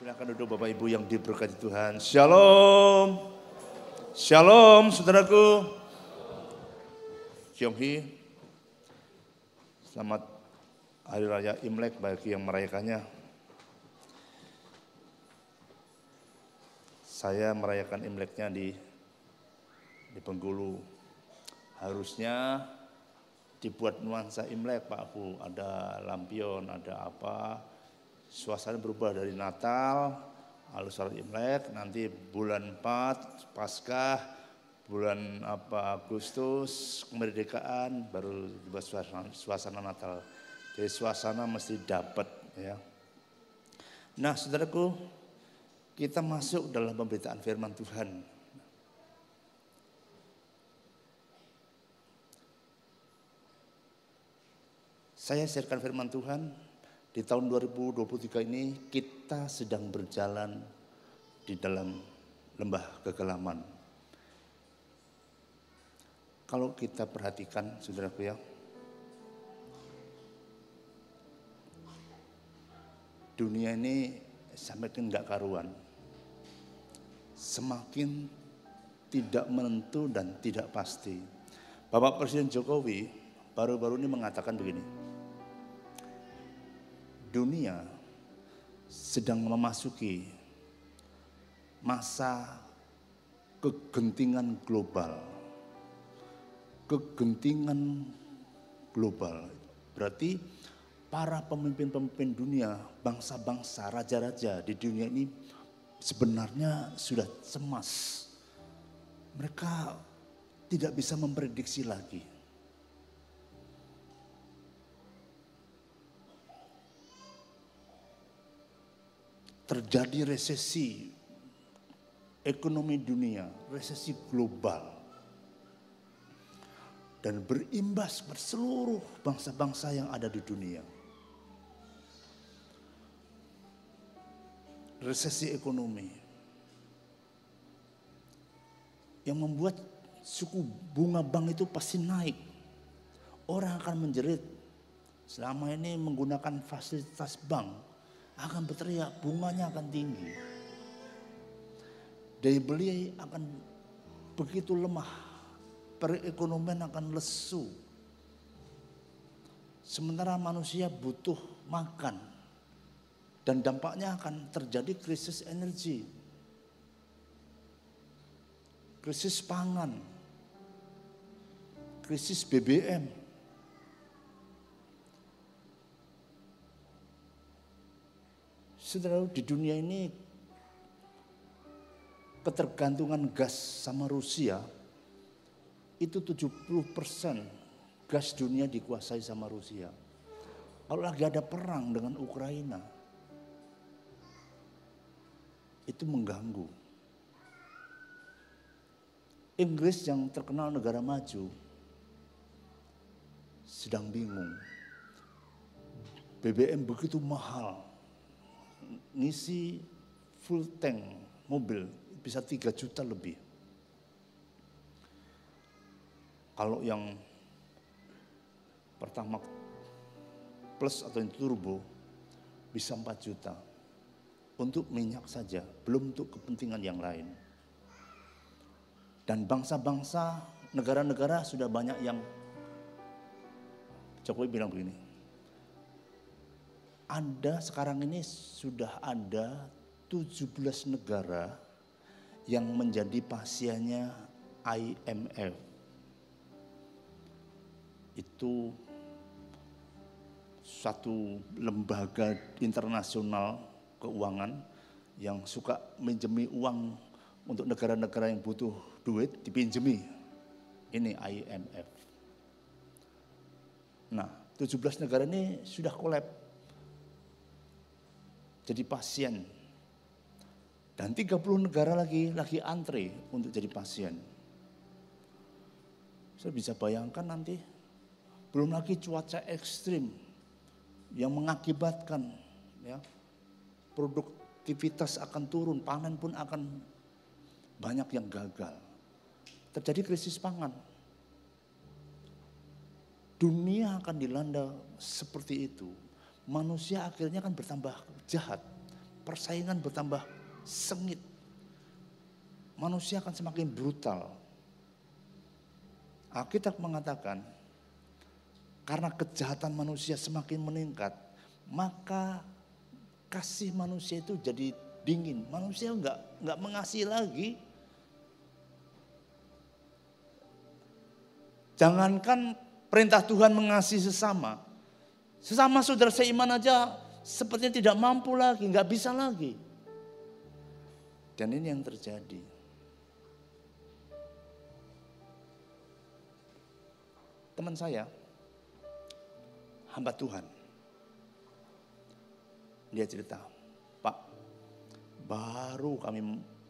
Silakan duduk Bapak Ibu yang diberkati Tuhan. Shalom. Shalom saudaraku. Kyonghi. Selamat Hari Raya Imlek bagi yang merayakannya. Saya merayakan Imleknya di di Bengkulu. Harusnya dibuat nuansa Imlek Pak Bu, ada lampion, ada apa. Suasana berubah dari Natal, lalu sholat Imlek, nanti bulan 4 Paskah, bulan apa Agustus kemerdekaan baru dibuat suasana, suasana Natal. Jadi suasana mesti dapat ya. Nah, saudaraku, kita masuk dalam pemberitaan firman Tuhan. Saya sharekan firman Tuhan di tahun 2023 ini kita sedang berjalan di dalam lembah kegelaman. Kalau kita perhatikan saudaraku ya, dunia ini semakin nggak karuan, semakin tidak menentu dan tidak pasti. Bapak Presiden Jokowi baru-baru ini mengatakan begini, dunia sedang memasuki masa kegentingan global. Kegentingan global berarti para pemimpin-pemimpin dunia, bangsa-bangsa, raja-raja di dunia ini sebenarnya sudah cemas. Mereka tidak bisa memprediksi lagi terjadi resesi ekonomi dunia, resesi global. Dan berimbas pada seluruh bangsa-bangsa yang ada di dunia. Resesi ekonomi. Yang membuat suku bunga bank itu pasti naik. Orang akan menjerit. Selama ini menggunakan fasilitas bank akan berteriak, bunganya akan tinggi. Daya beli akan begitu lemah, perekonomian akan lesu. Sementara manusia butuh makan dan dampaknya akan terjadi krisis energi, krisis pangan, krisis BBM, Saudara di dunia ini ketergantungan gas sama Rusia itu 70 persen gas dunia dikuasai sama Rusia. Kalau lagi ada perang dengan Ukraina, itu mengganggu. Inggris yang terkenal negara maju sedang bingung. BBM begitu mahal, ngisi full tank mobil bisa 3 juta lebih. Kalau yang pertama plus atau yang turbo bisa 4 juta. Untuk minyak saja, belum untuk kepentingan yang lain. Dan bangsa-bangsa, negara-negara sudah banyak yang Jokowi bilang begini, ada sekarang ini sudah ada 17 negara yang menjadi pasiennya IMF. Itu satu lembaga internasional keuangan yang suka minjemi uang untuk negara-negara yang butuh duit dipinjemi. Ini IMF. Nah, 17 negara ini sudah kolab jadi pasien. Dan 30 negara lagi lagi antre untuk jadi pasien. Saya bisa bayangkan nanti belum lagi cuaca ekstrim yang mengakibatkan ya produktivitas akan turun, panen pun akan banyak yang gagal. Terjadi krisis pangan. Dunia akan dilanda seperti itu manusia akhirnya akan bertambah jahat. persaingan bertambah sengit. Manusia akan semakin brutal. Alkitab mengatakan, karena kejahatan manusia semakin meningkat, maka kasih manusia itu jadi dingin. Manusia enggak enggak mengasihi lagi. Jangankan perintah Tuhan mengasihi sesama. Sesama saudara seiman aja sepertinya tidak mampu lagi, enggak bisa lagi. Dan ini yang terjadi. Teman saya, hamba Tuhan, dia cerita, Pak, baru kami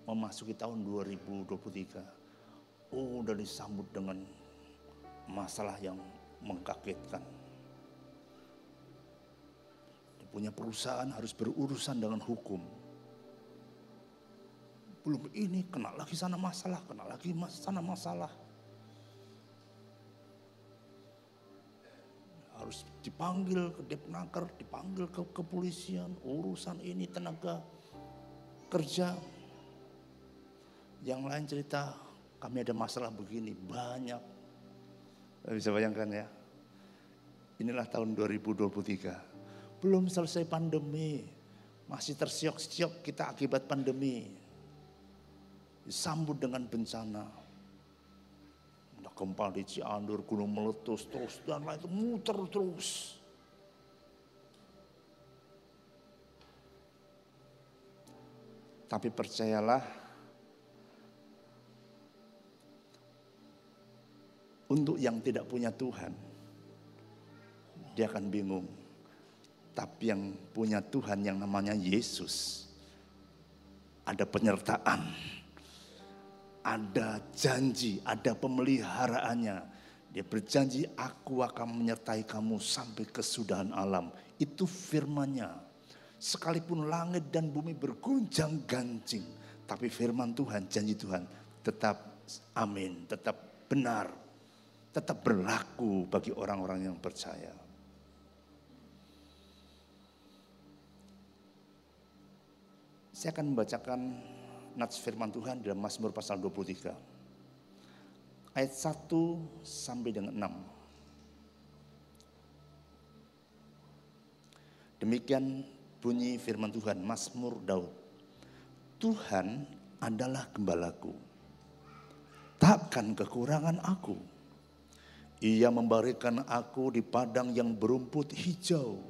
memasuki tahun 2023. Oh, udah disambut dengan masalah yang mengkagetkan. Punya perusahaan harus berurusan dengan hukum. Belum ini kena lagi sana masalah, kena lagi sana masalah. harus dipanggil ke Depnaker, dipanggil ke kepolisian, urusan ini tenaga kerja. Yang lain cerita, kami ada masalah begini, banyak. Bisa bayangkan ya. Inilah tahun 2023. Belum selesai pandemi. Masih tersiok-siok kita akibat pandemi. Disambut dengan bencana gempa di Cianjur, gunung meletus terus dan lain itu muter terus. Tapi percayalah, untuk yang tidak punya Tuhan, dia akan bingung. Tapi yang punya Tuhan yang namanya Yesus, ada penyertaan ada janji, ada pemeliharaannya. Dia berjanji, aku akan menyertai kamu sampai kesudahan alam. Itu firmannya. Sekalipun langit dan bumi berguncang gancing. Tapi firman Tuhan, janji Tuhan tetap amin, tetap benar. Tetap berlaku bagi orang-orang yang percaya. Saya akan membacakan nats firman Tuhan dalam Mazmur pasal 23. Ayat 1 sampai dengan 6. Demikian bunyi firman Tuhan, Mazmur Daud. Tuhan adalah gembalaku. Takkan kekurangan aku. Ia memberikan aku di padang yang berumput hijau.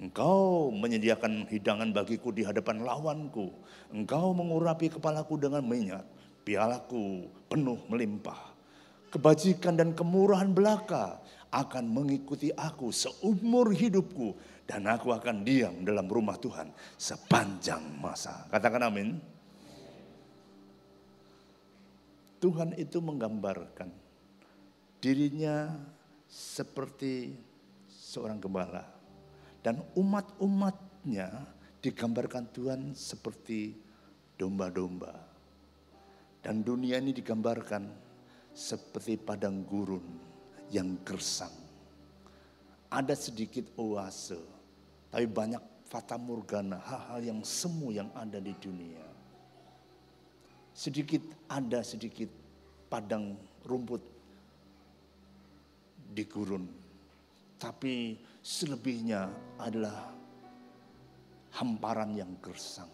Engkau menyediakan hidangan bagiku di hadapan lawanku. Engkau mengurapi kepalaku dengan minyak. Pialaku penuh melimpah. Kebajikan dan kemurahan belaka akan mengikuti aku seumur hidupku. Dan aku akan diam dalam rumah Tuhan sepanjang masa. Katakan amin. Tuhan itu menggambarkan dirinya seperti seorang gembala dan umat-umatnya digambarkan Tuhan seperti domba-domba. Dan dunia ini digambarkan seperti padang gurun yang gersang. Ada sedikit oase, tapi banyak fata morgana, hal-hal yang semu yang ada di dunia. Sedikit ada sedikit padang rumput di gurun. Tapi Selebihnya adalah hamparan yang gersang.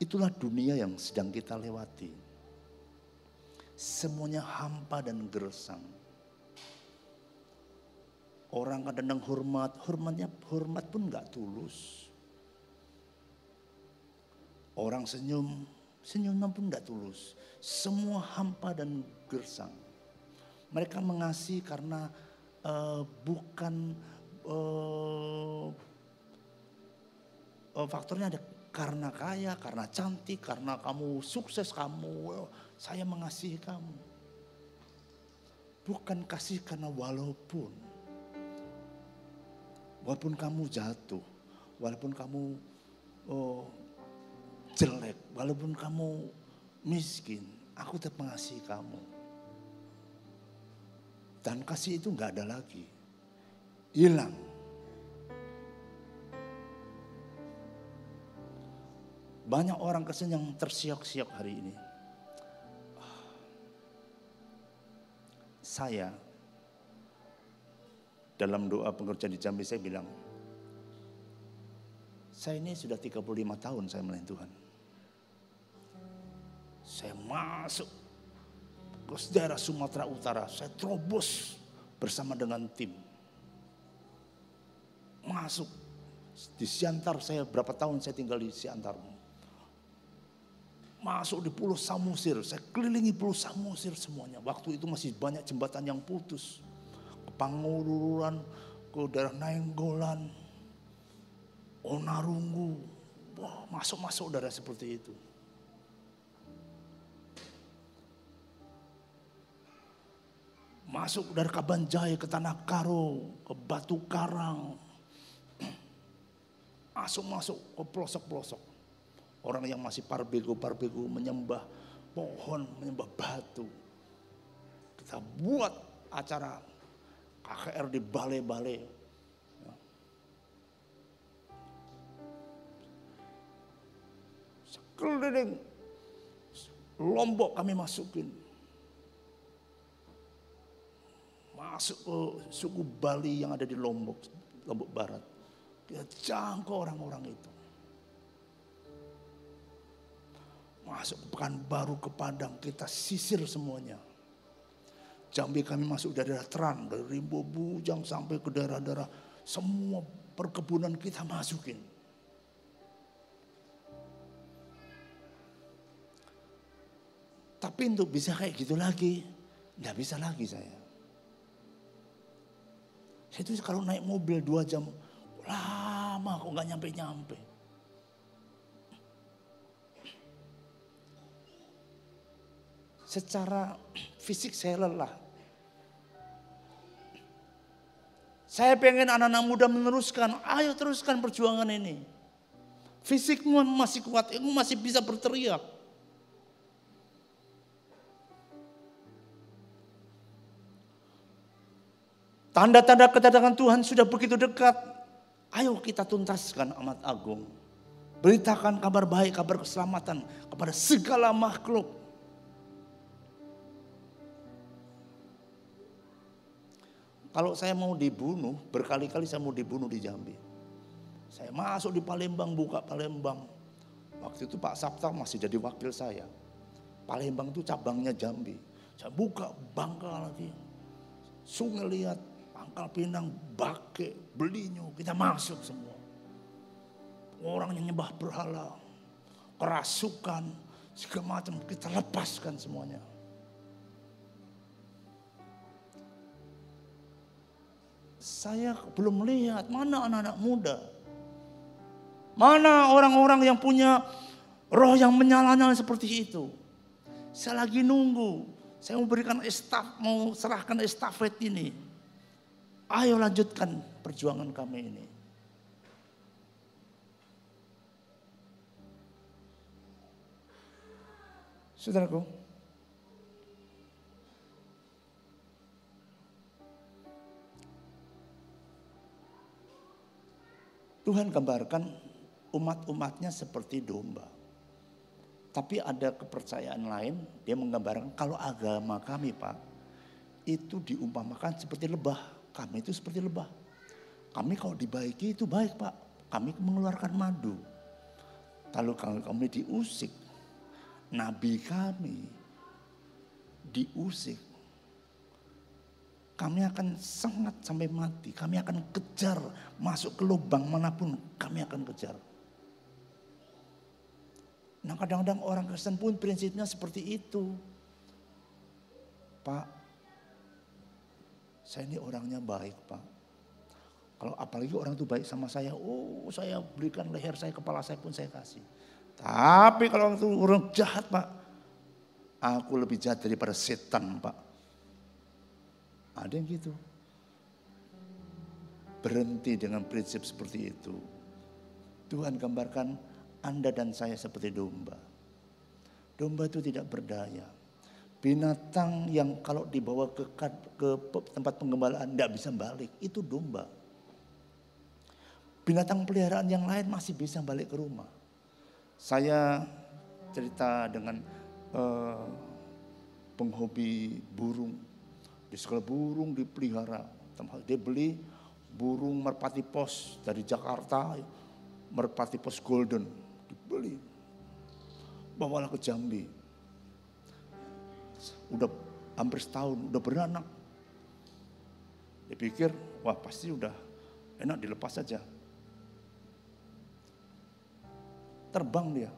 Itulah dunia yang sedang kita lewati. Semuanya hampa dan gersang. Orang kadang hormat, hormatnya hormat pun nggak tulus. Orang senyum, senyumnya pun nggak tulus. Semua hampa dan gersang. Mereka mengasihi karena uh, bukan uh, uh, faktornya ada karena kaya, karena cantik, karena kamu sukses, kamu saya mengasihi kamu. Bukan kasih karena walaupun walaupun kamu jatuh, walaupun kamu oh, jelek, walaupun kamu miskin, aku tetap mengasihi kamu. Dan kasih itu nggak ada lagi, hilang. Banyak orang Kristen yang tersiok-siok hari ini. Saya dalam doa pengerjaan di Jambi saya bilang, saya ini sudah 35 tahun saya melayani Tuhan. Saya masuk ke daerah Sumatera Utara, saya terobos bersama dengan tim. Masuk di Siantar saya berapa tahun saya tinggal di Siantar masuk di Pulau Samosir. Saya kelilingi Pulau Samosir semuanya. Waktu itu masih banyak jembatan yang putus. Ke Pangururan, ke daerah Nainggolan, Onarungu. Wah, masuk-masuk daerah seperti itu. Masuk dari Kabanjai ke Tanah Karo, ke Batu Karang. Masuk-masuk ke pelosok-pelosok Orang yang masih parbego-parbego menyembah pohon, menyembah batu. Kita buat acara KKR di balai-balai. Sekeliling Lombok kami masukin. Masuk ke suku Bali yang ada di Lombok, Lombok Barat. Kita jangkau orang-orang itu. Masuk ke Pekanbaru ke Padang, kita sisir semuanya. Jambi kami masuk dari daerah Teran, dari Bujang sampai ke daerah-daerah semua perkebunan kita masukin. Tapi untuk bisa kayak gitu lagi, nggak bisa lagi saya. Saya itu kalau naik mobil dua jam, lama kok nggak nyampe-nyampe. secara fisik saya lelah. Saya pengen anak-anak muda meneruskan, ayo teruskan perjuangan ini. Fisikmu masih kuat, kamu masih bisa berteriak. Tanda-tanda kedatangan Tuhan sudah begitu dekat. Ayo kita tuntaskan amat agung. Beritakan kabar baik, kabar keselamatan kepada segala makhluk. Kalau saya mau dibunuh, berkali-kali saya mau dibunuh di Jambi. Saya masuk di Palembang, buka Palembang. Waktu itu Pak Sabta masih jadi wakil saya. Palembang itu cabangnya Jambi. Saya buka Bangka lagi. Sungai lihat, Pangkal Pinang, Bake, Belinyo, kita masuk semua. Orang yang nyembah berhala, kerasukan, segala macam kita lepaskan semuanya. saya belum melihat mana anak-anak muda. Mana orang-orang yang punya roh yang menyala-nyala seperti itu. Saya lagi nunggu. Saya mau berikan estaf, mau serahkan estafet ini. Ayo lanjutkan perjuangan kami ini. Saudaraku, Tuhan gambarkan umat-umatnya seperti domba. Tapi ada kepercayaan lain, dia menggambarkan kalau agama kami Pak, itu diumpamakan seperti lebah. Kami itu seperti lebah. Kami kalau dibaiki itu baik Pak. Kami mengeluarkan madu. Kalau kami diusik, nabi kami diusik, kami akan sangat sampai mati. Kami akan kejar masuk ke lubang mana pun kami akan kejar. Nah kadang-kadang orang Kristen pun prinsipnya seperti itu. Pak, saya ini orangnya baik pak. Kalau apalagi orang itu baik sama saya, oh saya berikan leher saya, kepala saya pun saya kasih. Tapi kalau orang itu orang jahat pak, aku lebih jahat daripada setan pak. Ada yang gitu. Berhenti dengan prinsip seperti itu. Tuhan gambarkan Anda dan saya seperti domba. Domba itu tidak berdaya. Binatang yang kalau dibawa ke, ke tempat penggembalaan tidak bisa balik, itu domba. Binatang peliharaan yang lain masih bisa balik ke rumah. Saya cerita dengan uh, penghobi burung. Di sekolah burung dipelihara. Dia beli burung merpati pos dari Jakarta, merpati pos golden. Dibeli. Bawalah ke Jambi. Udah hampir setahun, udah beranak. Dia pikir, wah pasti udah enak dilepas saja terbang dia.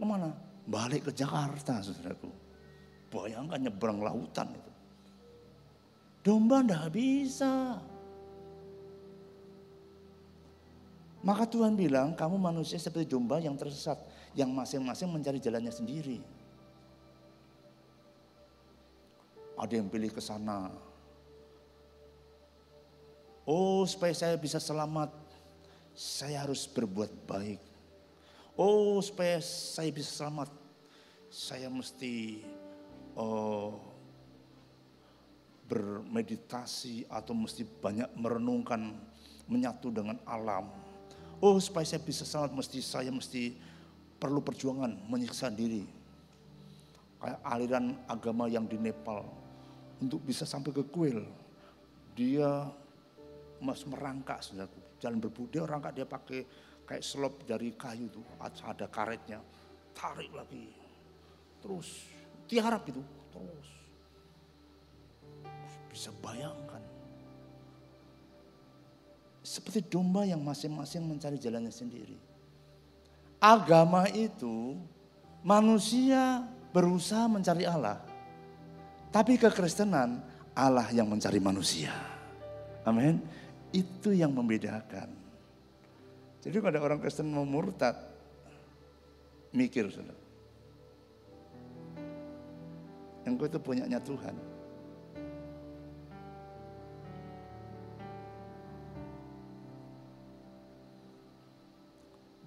Ke mana? Balik ke Jakarta, saudaraku. Bayangkan nyebrang lautan itu. Domba tidak bisa. Maka Tuhan bilang, kamu manusia seperti domba yang tersesat. Yang masing-masing mencari jalannya sendiri. Ada yang pilih ke sana. Oh supaya saya bisa selamat, saya harus berbuat baik. Oh supaya saya bisa selamat, saya mesti oh, bermeditasi atau mesti banyak merenungkan, menyatu dengan alam. Oh supaya saya bisa selamat, mesti saya mesti perlu perjuangan menyiksa diri. Kayak aliran agama yang di Nepal untuk bisa sampai ke kuil, dia mas merangkak saudaraku. Jalan berbudi, dia rangkak dia pakai kayak selop dari kayu tuh, ada karetnya, tarik lagi, terus tiarap itu, terus. Bisa bayangkan. Seperti domba yang masing-masing mencari jalannya sendiri. Agama itu manusia berusaha mencari Allah, tapi kekristenan Allah yang mencari manusia. Amin. Itu yang membedakan. Jadi kalau ada orang Kristen mau murtad, mikir saudara. Engkau itu punyanya Tuhan.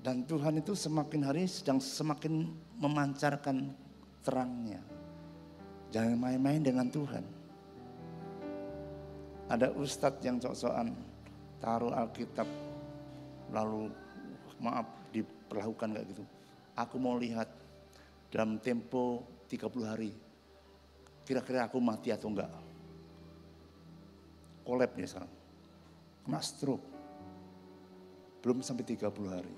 Dan Tuhan itu semakin hari sedang semakin memancarkan terangnya. Jangan main-main dengan Tuhan. Ada ustadz yang sok-sokan taruh Alkitab lalu maaf diperlakukan kayak gitu. Aku mau lihat dalam tempo 30 hari. Kira-kira aku mati atau enggak. Kolab nih sekarang. Kena stroke. Belum sampai 30 hari.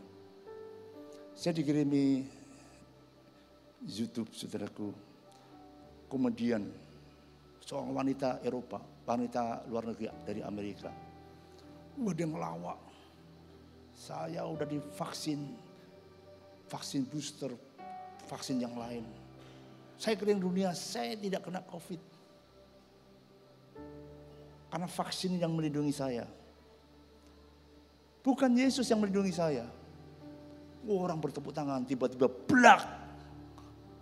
Saya dikirimi YouTube saudaraku. Kemudian seorang wanita Eropa, wanita luar negeri dari Amerika. Wah dia ngelawak saya udah divaksin, vaksin booster, vaksin yang lain. Saya keliling dunia, saya tidak kena COVID. Karena vaksin yang melindungi saya. Bukan Yesus yang melindungi saya. Orang bertepuk tangan, tiba-tiba blak.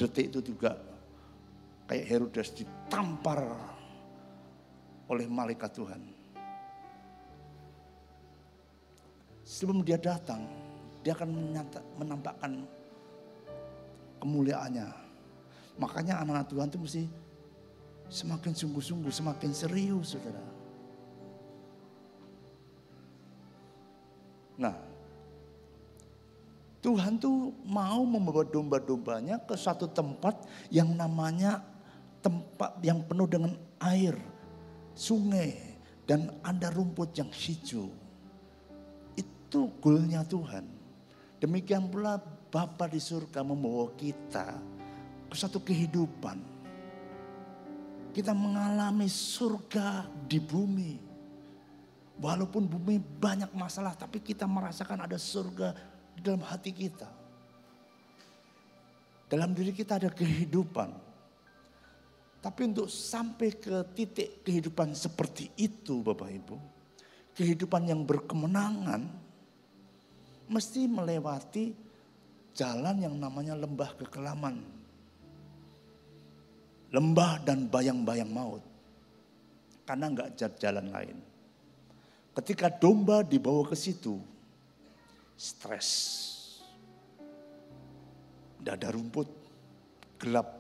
Detik itu juga kayak Herodes ditampar oleh malaikat Tuhan. Sebelum dia datang, dia akan menyata, menampakkan kemuliaannya. Makanya anak-anak Tuhan itu mesti semakin sungguh-sungguh, semakin serius, saudara. Nah, Tuhan tuh mau membawa domba-dombanya ke satu tempat yang namanya tempat yang penuh dengan air, sungai, dan ada rumput yang hijau. Itu goalnya Tuhan. Demikian pula Bapa di surga membawa kita ke satu kehidupan. Kita mengalami surga di bumi. Walaupun bumi banyak masalah, tapi kita merasakan ada surga di dalam hati kita. Dalam diri kita ada kehidupan. Tapi untuk sampai ke titik kehidupan seperti itu Bapak Ibu, kehidupan yang berkemenangan mesti melewati jalan yang namanya lembah kekelaman. Lembah dan bayang-bayang maut. Karena enggak jalan lain. Ketika domba dibawa ke situ, stres. Tidak ada rumput, gelap,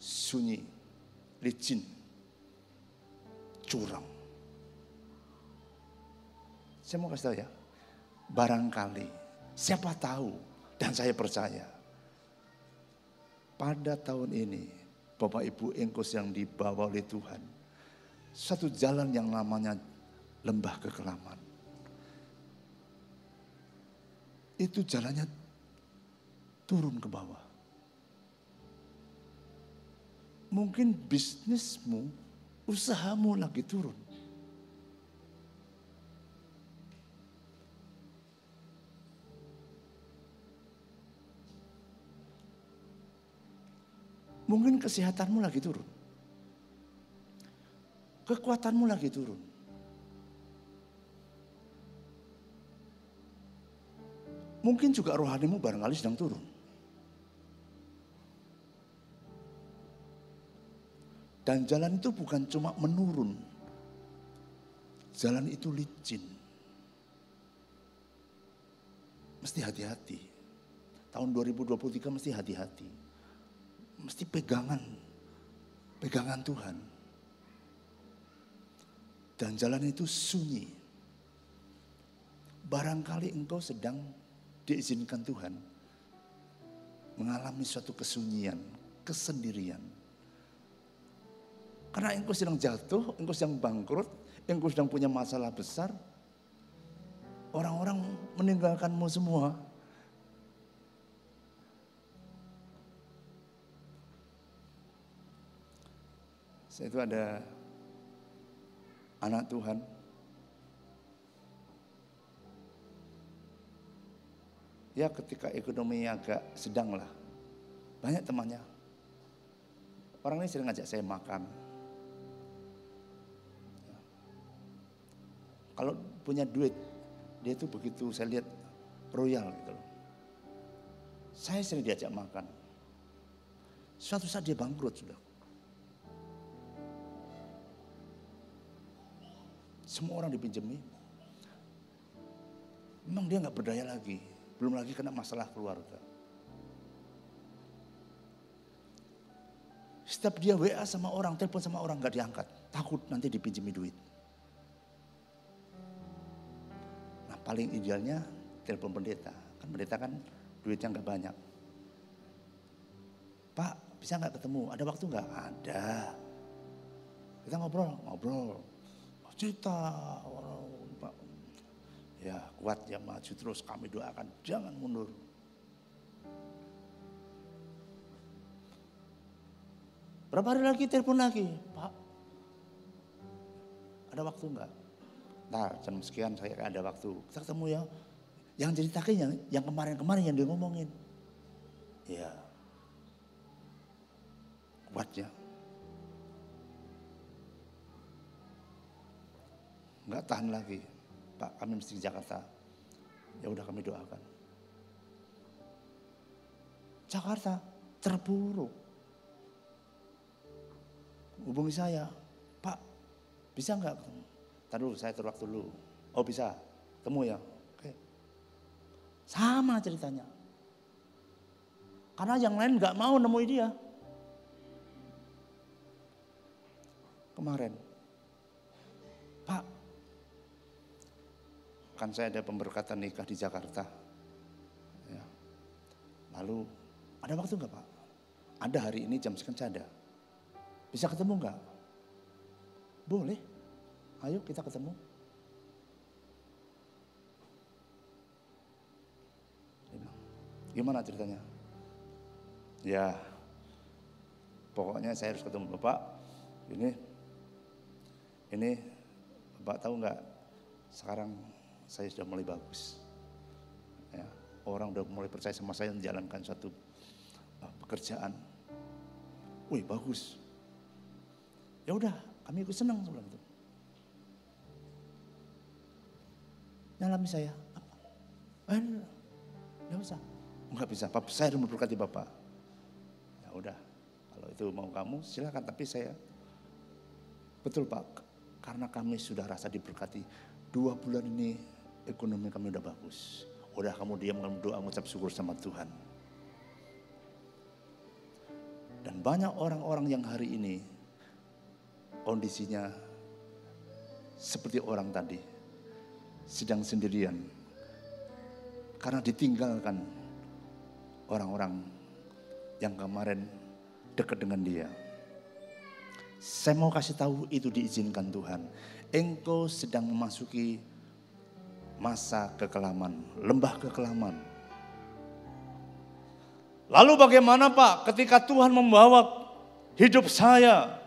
sunyi, licin, curam. Saya mau kasih tahu ya, barangkali, siapa tahu, dan saya percaya, pada tahun ini, Bapak Ibu engkos yang dibawa oleh Tuhan, satu jalan yang namanya lembah kekelaman. Itu jalannya turun ke bawah. Mungkin bisnismu, usahamu lagi turun. Mungkin kesehatanmu lagi turun. Kekuatanmu lagi turun. Mungkin juga rohanimu barangkali sedang turun. Dan jalan itu bukan cuma menurun. Jalan itu licin. Mesti hati-hati. Tahun 2023 mesti hati-hati mesti pegangan, pegangan Tuhan. Dan jalan itu sunyi. Barangkali engkau sedang diizinkan Tuhan mengalami suatu kesunyian, kesendirian. Karena engkau sedang jatuh, engkau sedang bangkrut, engkau sedang punya masalah besar. Orang-orang meninggalkanmu semua. Saya itu ada anak Tuhan. Ya ketika ekonomi agak sedang lah. Banyak temannya. Orang ini sering ngajak saya makan. Kalau punya duit, dia itu begitu saya lihat royal gitu loh. Saya sering diajak makan. Suatu saat dia bangkrut sudah. Semua orang dipinjemi. Memang dia nggak berdaya lagi. Belum lagi kena masalah keluarga. Setiap dia WA sama orang, telepon sama orang nggak diangkat. Takut nanti dipinjemi duit. Paling idealnya telepon pendeta. Kan pendeta kan duitnya nggak banyak. Pak bisa nggak ketemu? Ada waktu nggak? Ada. Kita ngobrol, ngobrol cerita Pak ya kuat ya maju terus kami doakan jangan mundur berapa hari lagi telepon lagi Pak ada waktu enggak Ntar jam sekian saya ada waktu. Kita ketemu ya. Yang ceritakan yang, yang kemarin-kemarin yang dia ngomongin. Ya. Kuat ya. nggak tahan lagi. Pak kami mesti di Jakarta. Ya udah kami doakan. Jakarta terpuruk. Hubungi saya, Pak bisa nggak? Taruh saya terwaktu dulu. Oh bisa, temu ya. Oke. Sama ceritanya. Karena yang lain nggak mau nemuin dia. Kemarin, Pak kan saya ada pemberkatan nikah di Jakarta. Ya. Lalu ada waktu nggak Pak? Ada hari ini jam sekian ada. Bisa ketemu nggak? Boleh. Ayo kita ketemu. Gimana ceritanya? Ya, pokoknya saya harus ketemu Bapak. Ini, ini Bapak tahu nggak? Sekarang saya sudah mulai bagus. Ya, orang sudah mulai percaya sama saya menjalankan suatu uh, pekerjaan. Wih bagus. Ya udah, kami ikut senang sebelum itu. Nyalami saya. Apa? Enggak usah. Enggak bisa, saya harus memberkati Bapak. Ya udah, kalau itu mau kamu silakan, tapi saya betul Pak, karena kami sudah rasa diberkati. Dua bulan ini ekonomi kami udah bagus. Udah kamu diam, kamu doa, mengucap syukur sama Tuhan. Dan banyak orang-orang yang hari ini kondisinya seperti orang tadi. Sedang sendirian. Karena ditinggalkan orang-orang yang kemarin dekat dengan dia. Saya mau kasih tahu itu diizinkan Tuhan. Engkau sedang memasuki masa kekelaman, lembah kekelaman. Lalu bagaimana Pak ketika Tuhan membawa hidup saya,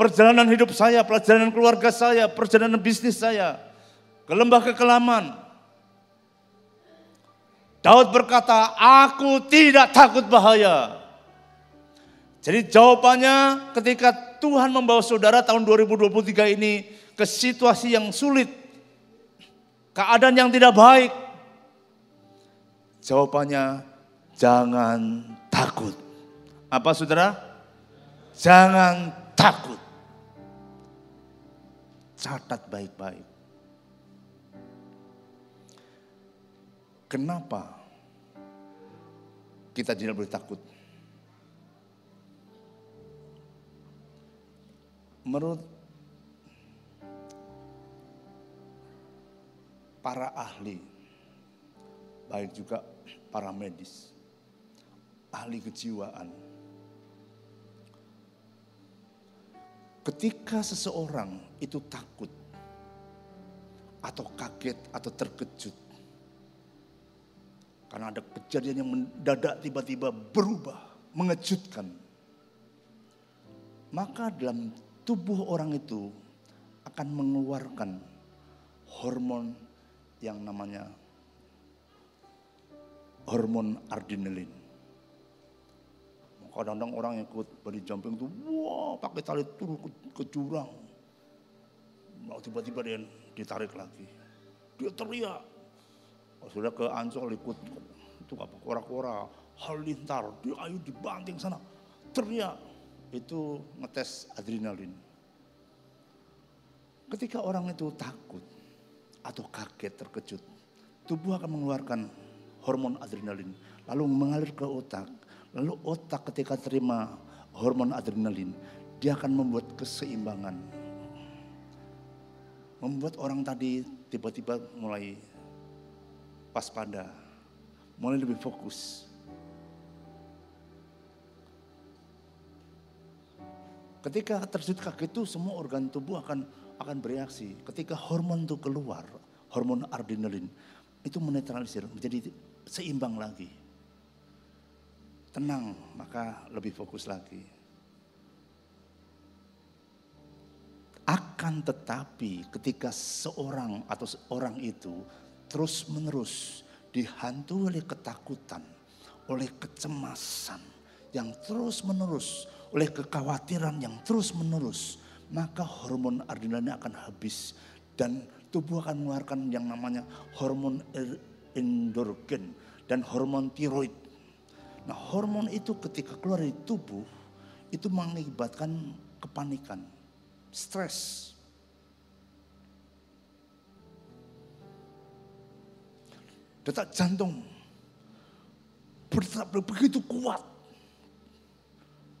perjalanan hidup saya, perjalanan keluarga saya, perjalanan bisnis saya ke lembah kekelaman. Daud berkata, aku tidak takut bahaya. Jadi jawabannya ketika Tuhan membawa saudara tahun 2023 ini ke situasi yang sulit, keadaan yang tidak baik. Jawabannya Jangan takut. Apa saudara? Jangan takut. Catat baik-baik. Kenapa kita tidak boleh takut? Menurut para ahli, baik juga para medis, ahli kejiwaan. Ketika seseorang itu takut atau kaget atau terkejut karena ada kejadian yang mendadak tiba-tiba berubah, mengejutkan. Maka dalam tubuh orang itu akan mengeluarkan hormon yang namanya hormon adrenalin. Kadang-kadang orang yang ikut body jumping itu, wah pakai tali turun ke, ke jurang. Mau tiba-tiba dia ditarik lagi. Dia teriak. Sudah ke Ancol ikut itu apa kora-kora, halilintar, dia ayo dibanting sana. Teriak. Itu ngetes adrenalin. Ketika orang itu takut atau kaget, terkejut, tubuh akan mengeluarkan hormon adrenalin, lalu mengalir ke otak Lalu otak ketika terima hormon adrenalin, dia akan membuat keseimbangan. Membuat orang tadi tiba-tiba mulai waspada, mulai lebih fokus. Ketika terjadi kaget itu semua organ tubuh akan akan bereaksi. Ketika hormon itu keluar, hormon adrenalin itu menetralisir menjadi seimbang lagi tenang, maka lebih fokus lagi. Akan tetapi ketika seorang atau seorang itu terus menerus dihantui oleh ketakutan, oleh kecemasan yang terus menerus, oleh kekhawatiran yang terus menerus, maka hormon adrenalin akan habis dan tubuh akan mengeluarkan yang namanya hormon endorfin dan hormon tiroid Nah hormon itu ketika keluar dari tubuh itu mengakibatkan kepanikan, stres. Detak jantung berdetak begitu kuat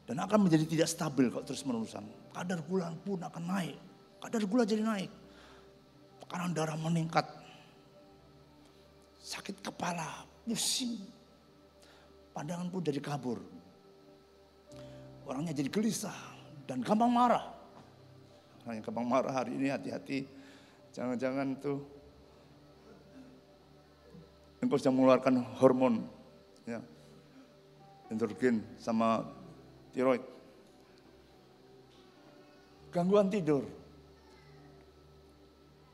dan akan menjadi tidak stabil kalau terus menerusan. Kadar gula pun akan naik, kadar gula jadi naik, tekanan darah meningkat, sakit kepala, pusing, pandangan pun jadi kabur. Orangnya jadi gelisah dan gampang marah. Orang yang gampang marah hari ini hati-hati. Jangan-jangan tuh engkau sedang mengeluarkan hormon ya, endorfin sama tiroid. Gangguan tidur.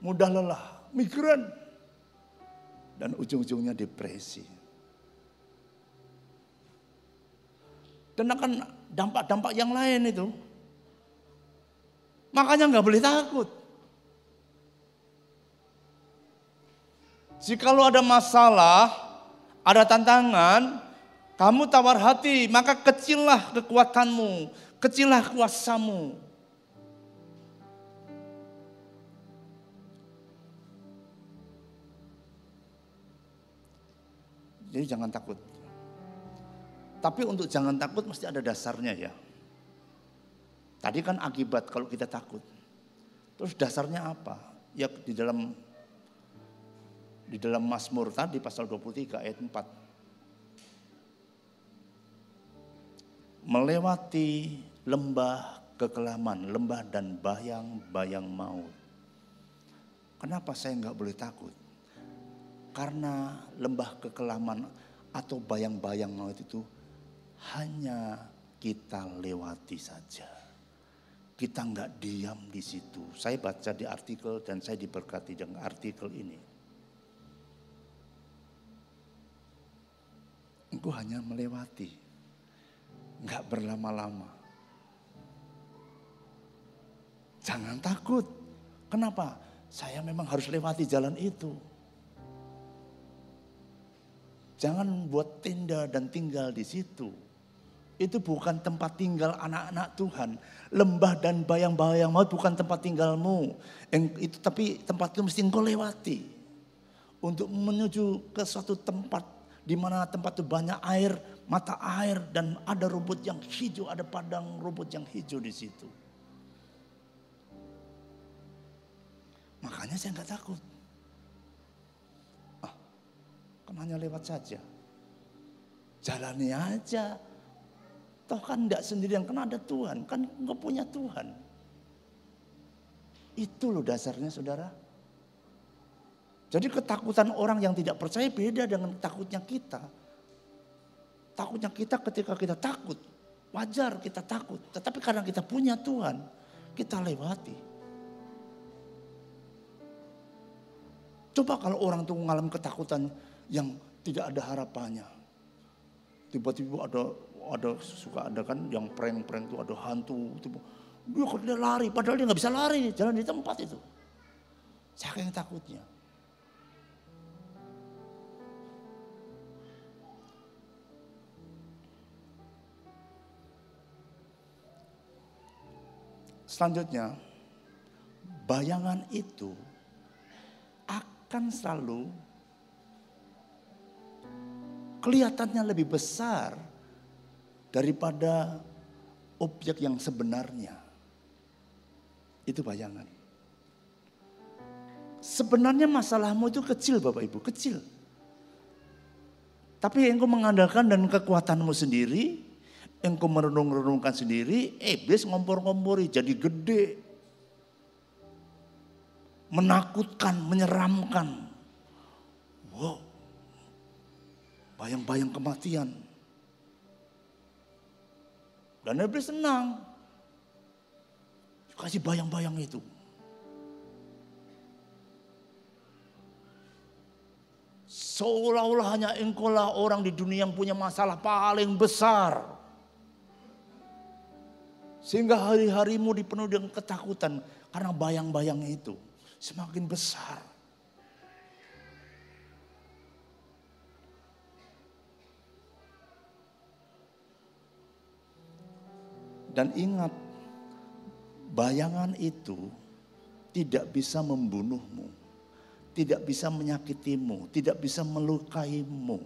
Mudah lelah, migran. Dan ujung-ujungnya depresi. Dan akan dampak-dampak yang lain itu. Makanya nggak boleh takut. Jikalau ada masalah, ada tantangan, kamu tawar hati, maka kecillah kekuatanmu, kecillah kuasamu. Jadi jangan takut. Tapi untuk jangan takut mesti ada dasarnya ya. Tadi kan akibat kalau kita takut. Terus dasarnya apa? Ya di dalam di dalam Mazmur tadi pasal 23 ayat 4. Melewati lembah kekelaman, lembah dan bayang-bayang maut. Kenapa saya nggak boleh takut? Karena lembah kekelaman atau bayang-bayang maut itu hanya kita lewati saja. Kita nggak diam di situ. Saya baca di artikel dan saya diberkati dengan artikel ini. Engkau hanya melewati, nggak berlama-lama. Jangan takut. Kenapa? Saya memang harus lewati jalan itu. Jangan buat tenda dan tinggal di situ. Itu bukan tempat tinggal anak-anak Tuhan. Lembah dan bayang-bayang maut bukan tempat tinggalmu. Itu tapi tempat itu mesti engkau lewati. Untuk menuju ke suatu tempat di mana tempat itu banyak air, mata air dan ada rumput yang hijau, ada padang rumput yang hijau di situ. Makanya saya nggak takut. Ah, kan hanya lewat saja. Jalani aja. Toh kan tidak sendirian, kan ada Tuhan. Kan nggak punya Tuhan. Itu loh dasarnya saudara. Jadi ketakutan orang yang tidak percaya beda dengan takutnya kita. Takutnya kita ketika kita takut, wajar kita takut. Tetapi karena kita punya Tuhan, kita lewati. Coba kalau orang tuh mengalami ketakutan yang tidak ada harapannya. Tiba-tiba ada ada suka ada kan yang prank-prank itu ada hantu. Tiba, dia dia lari, padahal dia nggak bisa lari, jalan di tempat itu. Saking takutnya. Selanjutnya, bayangan itu akan selalu kelihatannya lebih besar daripada objek yang sebenarnya. Itu bayangan. Sebenarnya masalahmu itu kecil Bapak Ibu, kecil. Tapi engkau mengandalkan dan kekuatanmu sendiri, engkau merenung-renungkan sendiri, iblis ngompor-ngompori jadi gede. Menakutkan, menyeramkan. Wow, bayang-bayang kematian. Dan iblis senang. Kasih bayang-bayang itu. Seolah-olah hanya engkau lah orang di dunia yang punya masalah paling besar. Sehingga hari-harimu dipenuhi dengan ketakutan karena bayang-bayang itu semakin besar. Dan ingat, bayangan itu tidak bisa membunuhmu, tidak bisa menyakitimu, tidak bisa melukaimu.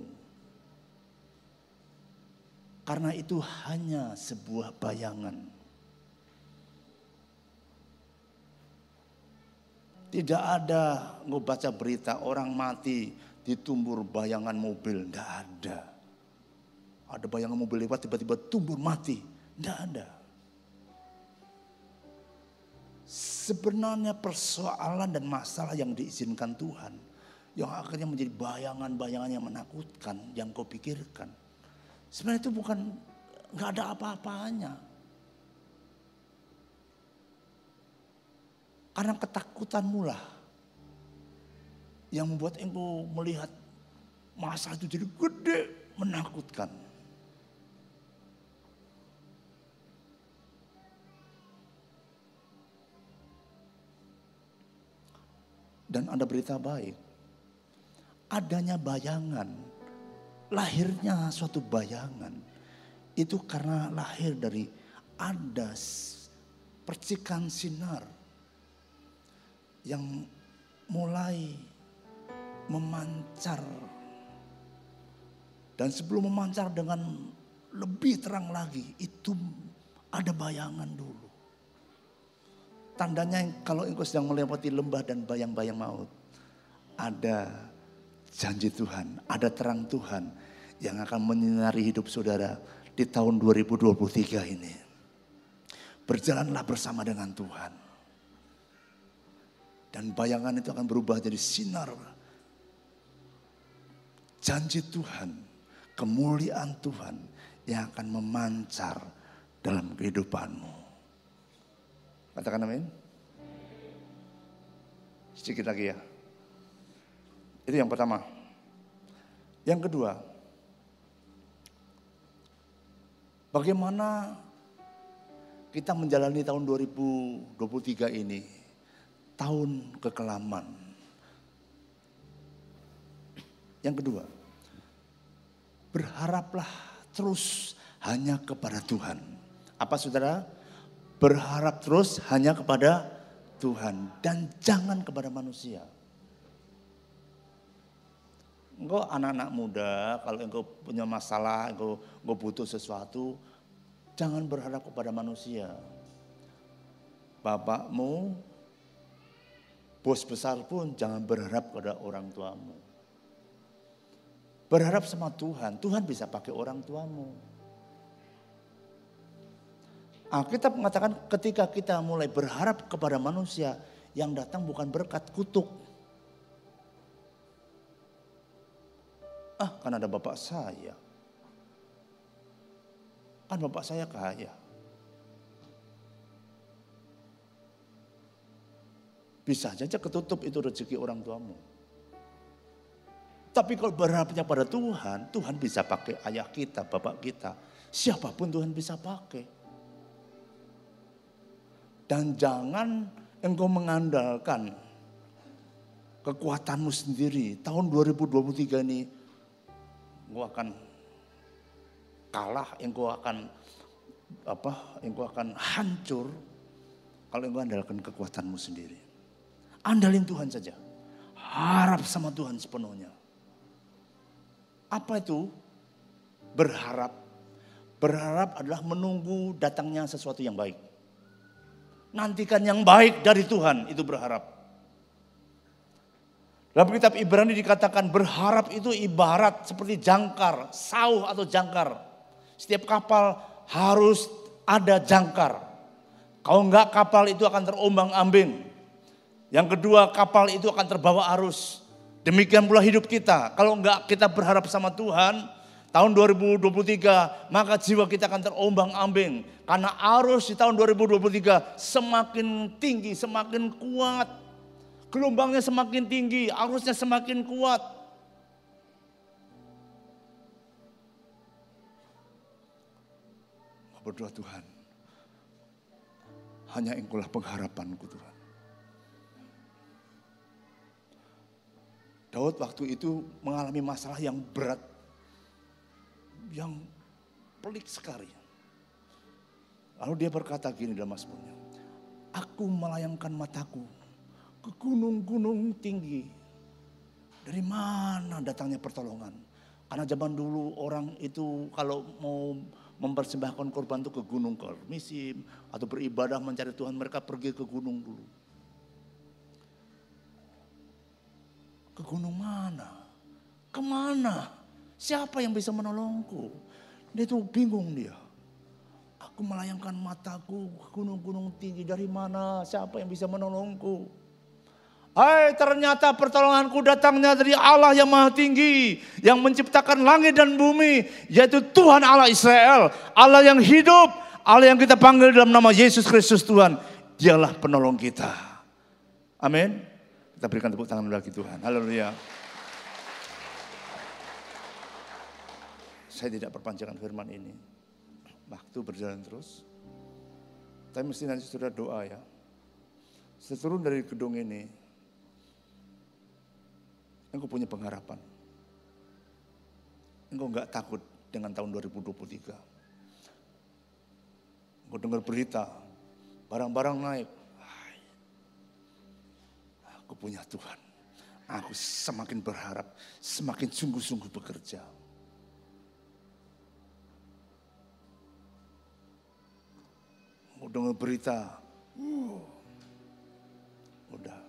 Karena itu hanya sebuah bayangan. Tidak ada nggak baca berita orang mati ditumbur bayangan mobil. Tidak ada. Ada bayangan mobil lewat tiba-tiba tumbur mati. Tidak ada. Sebenarnya persoalan dan masalah yang diizinkan Tuhan. Yang akhirnya menjadi bayangan-bayangan yang menakutkan. Yang kau pikirkan. Sebenarnya itu bukan nggak ada apa-apanya. Karena ketakutanmu lah yang membuat engkau melihat masa itu jadi gede, menakutkan. Dan ada berita baik. adanya bayangan, lahirnya suatu bayangan. Itu karena lahir dari ada percikan sinar yang mulai memancar. Dan sebelum memancar dengan lebih terang lagi, itu ada bayangan dulu. Tandanya kalau engkau sedang melewati lembah dan bayang-bayang maut. Ada janji Tuhan, ada terang Tuhan yang akan menyinari hidup saudara di tahun 2023 ini. Berjalanlah bersama dengan Tuhan. Dan bayangan itu akan berubah jadi sinar. Janji Tuhan, kemuliaan Tuhan yang akan memancar dalam kehidupanmu. Katakan amin. Sedikit lagi ya. Itu yang pertama. Yang kedua, bagaimana kita menjalani tahun 2023 ini, tahun kekelaman. Yang kedua, berharaplah terus hanya kepada Tuhan. Apa saudara? Berharap terus hanya kepada Tuhan dan jangan kepada manusia. Engkau anak-anak muda, kalau engkau punya masalah, engkau, engkau butuh sesuatu, jangan berharap kepada manusia. Bapakmu, bos besar pun jangan berharap pada orang tuamu. Berharap sama Tuhan, Tuhan bisa pakai orang tuamu. Alkitab mengatakan ketika kita mulai berharap kepada manusia, yang datang bukan berkat kutuk. Ah, kan ada bapak saya. Kan bapak saya kaya. Bisa saja ketutup itu rezeki orang tuamu. Tapi kalau berharapnya pada Tuhan, Tuhan bisa pakai ayah kita, bapak kita. Siapa pun Tuhan bisa pakai. Dan jangan engkau mengandalkan kekuatanmu sendiri. Tahun 2023 ini engkau akan kalah, engkau akan apa? Engkau akan hancur kalau engkau andalkan kekuatanmu sendiri. Andalin Tuhan saja. Harap sama Tuhan sepenuhnya. Apa itu? Berharap. Berharap adalah menunggu datangnya sesuatu yang baik nantikan yang baik dari Tuhan, itu berharap. Dalam kitab Ibrani dikatakan berharap itu ibarat seperti jangkar, sauh atau jangkar. Setiap kapal harus ada jangkar. Kalau enggak kapal itu akan terombang ambing. Yang kedua kapal itu akan terbawa arus. Demikian pula hidup kita. Kalau enggak kita berharap sama Tuhan, tahun 2023 maka jiwa kita akan terombang ambing karena arus di tahun 2023 semakin tinggi, semakin kuat. Gelombangnya semakin tinggi, arusnya semakin kuat. Berdoa Tuhan, hanya engkaulah pengharapanku Tuhan. Daud waktu itu mengalami masalah yang berat yang pelik sekali. Lalu dia berkata gini dalam Mazmurnya, Aku melayangkan mataku ke gunung-gunung tinggi. Dari mana datangnya pertolongan? Karena zaman dulu orang itu kalau mau mempersembahkan korban itu ke gunung Karmisim atau beribadah mencari Tuhan mereka pergi ke gunung dulu. Ke gunung mana? Ke mana? Siapa yang bisa menolongku? Dia tuh bingung dia. Aku melayangkan mataku ke gunung-gunung tinggi dari mana? Siapa yang bisa menolongku? Hai ternyata pertolonganku datangnya dari Allah yang maha tinggi. Yang menciptakan langit dan bumi. Yaitu Tuhan Allah Israel. Allah yang hidup. Allah yang kita panggil dalam nama Yesus Kristus Tuhan. Dialah penolong kita. Amin. Kita berikan tepuk tangan bagi Tuhan. Haleluya. Saya tidak perpanjangkan firman ini. Waktu berjalan terus. Tapi mesti nanti sudah doa ya. Seturun dari gedung ini. Engkau punya pengharapan. Engkau nggak takut dengan tahun 2023. Engkau dengar berita, barang-barang naik. Aku punya Tuhan. Aku semakin berharap, semakin sungguh-sungguh bekerja. Mau dengar berita, uh, udah.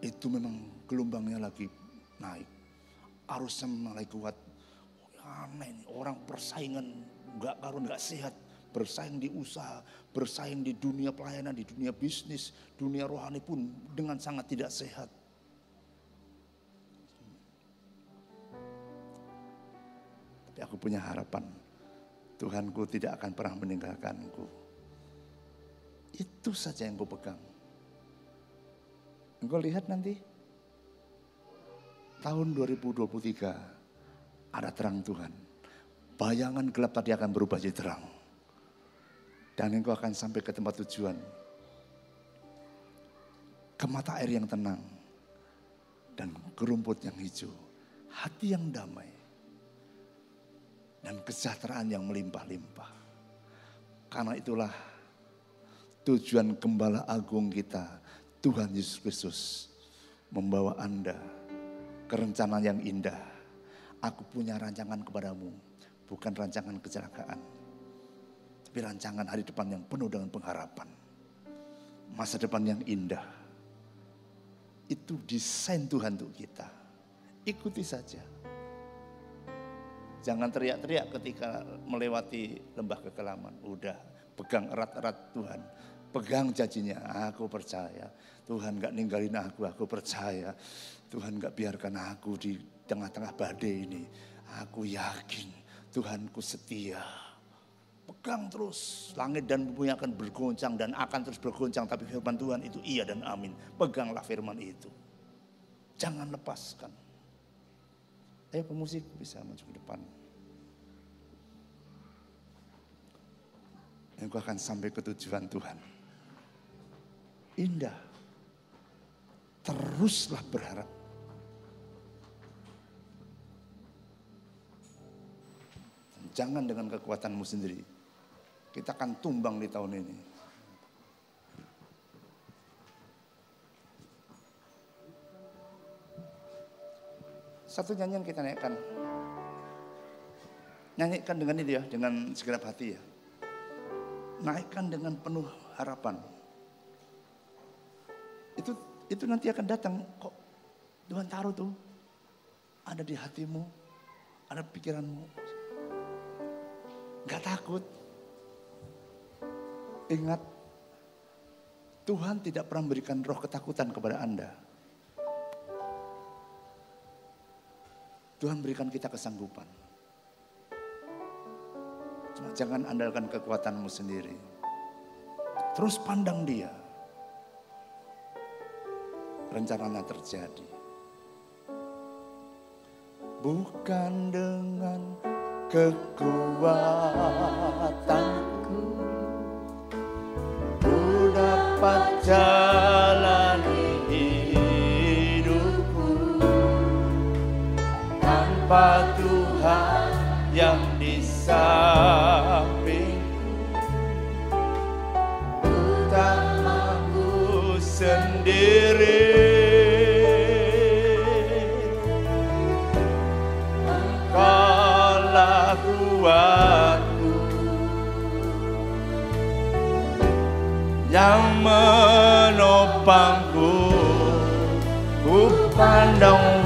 Itu memang gelombangnya lagi naik. Arusnya mulai kuat. Aneh nih, orang persaingan nggak karun nggak sehat bersaing di usaha, bersaing di dunia pelayanan, di dunia bisnis, dunia rohani pun dengan sangat tidak sehat. Tapi aku punya harapan, Tuhanku tidak akan pernah meninggalkanku. Itu saja yang ku pegang. Engkau lihat nanti, tahun 2023 ada terang Tuhan. Bayangan gelap tadi akan berubah jadi terang. Dan engkau akan sampai ke tempat tujuan. Ke mata air yang tenang. Dan ke rumput yang hijau. Hati yang damai. Dan kesejahteraan yang melimpah-limpah. Karena itulah tujuan gembala agung kita. Tuhan Yesus Kristus membawa Anda ke rencana yang indah. Aku punya rancangan kepadamu, bukan rancangan kecelakaan. Tapi rancangan hari depan yang penuh dengan pengharapan. Masa depan yang indah. Itu desain Tuhan untuk kita. Ikuti saja. Jangan teriak-teriak ketika melewati lembah kekelaman. Udah, pegang erat-erat Tuhan. Pegang janjinya, aku percaya. Tuhan gak ninggalin aku, aku percaya. Tuhan gak biarkan aku di tengah-tengah badai ini. Aku yakin Tuhanku setia. Pegang terus, langit dan bumi akan bergoncang dan akan terus bergoncang. Tapi firman Tuhan itu iya dan amin. Peganglah firman itu. Jangan lepaskan. Ayo pemusik bisa maju ke depan. Engkau akan sampai ke tujuan Tuhan. Indah. Teruslah berharap. Jangan dengan kekuatanmu sendiri. Kita akan tumbang di tahun ini. Satu nyanyian kita naikkan. Nyanyikan dengan ini ya, dengan segenap hati ya. Naikkan dengan penuh harapan. Itu itu nanti akan datang kok Tuhan taruh tuh ada di hatimu, ada pikiranmu. Gak takut. Ingat, Tuhan tidak pernah memberikan roh ketakutan kepada Anda. Tuhan berikan kita kesanggupan. Jangan andalkan kekuatanmu sendiri. Terus pandang dia. Rencananya terjadi. Bukan dengan kekuatanku dapat jalani hidupku. Tanpa Tuhan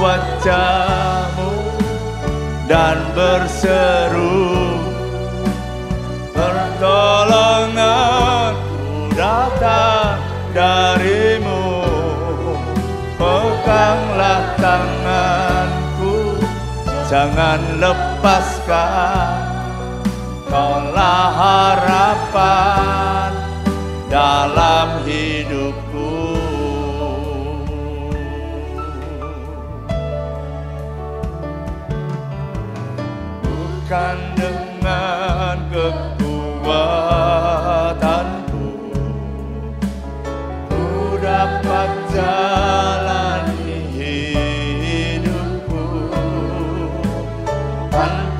wajahmu Dan berseru Pertolonganku datang darimu. Peganglah tanganku Jangan lepaskan. Kaulah harapan dalam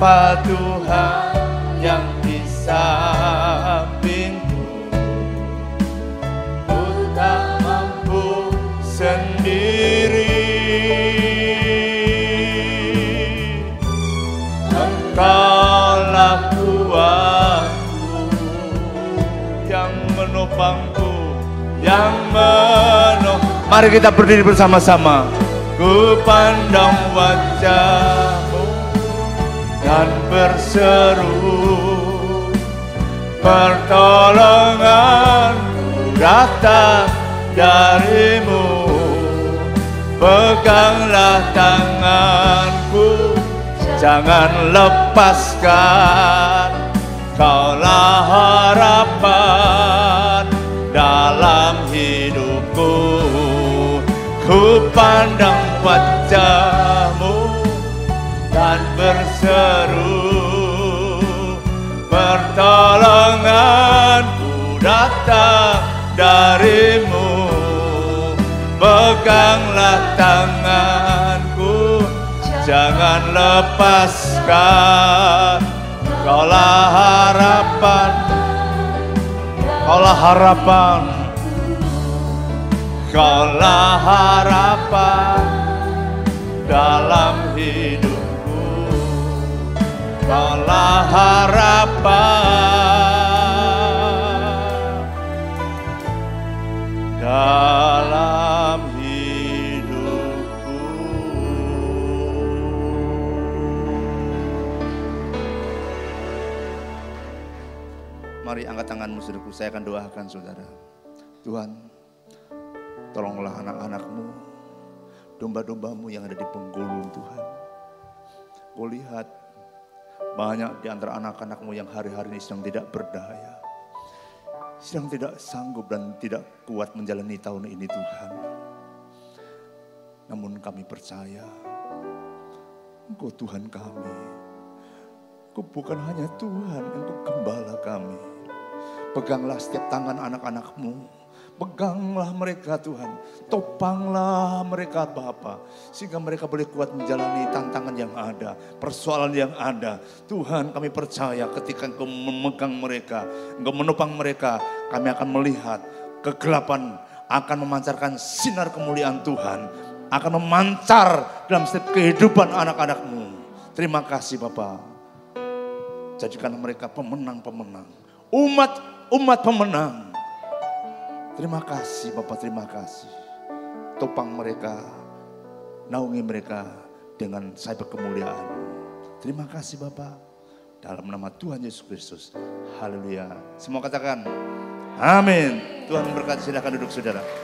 Tuhan yang di sampingku Ku tak mampu sendiri. Engkaulah kuatku Yang menopangku Yang menopangku Mari kita berdiri bersama-sama. Ku pandang wajahmu dan berseru Pertolongan datang darimu. Peganglah tanganku Jangan lepaskan. Kaulah harapan dalam hidupku. Ku pandang wajahmu darimu. Peganglah tanganku. Jangan lepaskan. Kaulah harapan. Kaulah harapan. Kaulah harapan dalam hidupku. Kaulah harapan dalam hidupku Mari angkat tanganmu saudaraku, saya akan doakan saudara. Tuhan, tolonglah anak-anakmu, domba-dombamu yang ada di penggulung Tuhan. Kau lihat banyak di antara anak-anakmu yang hari-hari ini sedang tidak berdaya. Sedang tidak sanggup dan tidak kuat menjalani tahun ini Tuhan. Namun kami percaya, Engkau Tuhan kami. Engkau bukan hanya Tuhan, Engkau gembala kami. Peganglah setiap tangan anak-anakmu. Peganglah mereka Tuhan. Topanglah mereka Bapa. Sehingga mereka boleh kuat menjalani tantangan yang ada. Persoalan yang ada. Tuhan kami percaya ketika engkau memegang mereka. Engkau menopang mereka. Kami akan melihat kegelapan akan memancarkan sinar kemuliaan Tuhan. Akan memancar dalam setiap kehidupan anak-anakmu. Terima kasih Bapak. Jadikan mereka pemenang-pemenang. Umat-umat pemenang. Terima kasih Bapak, terima kasih. Topang mereka, naungi mereka dengan cyber kemuliaan. Terima kasih Bapak. Dalam nama Tuhan Yesus Kristus. Haleluya. Semua katakan, amin. Tuhan memberkati, silahkan duduk saudara.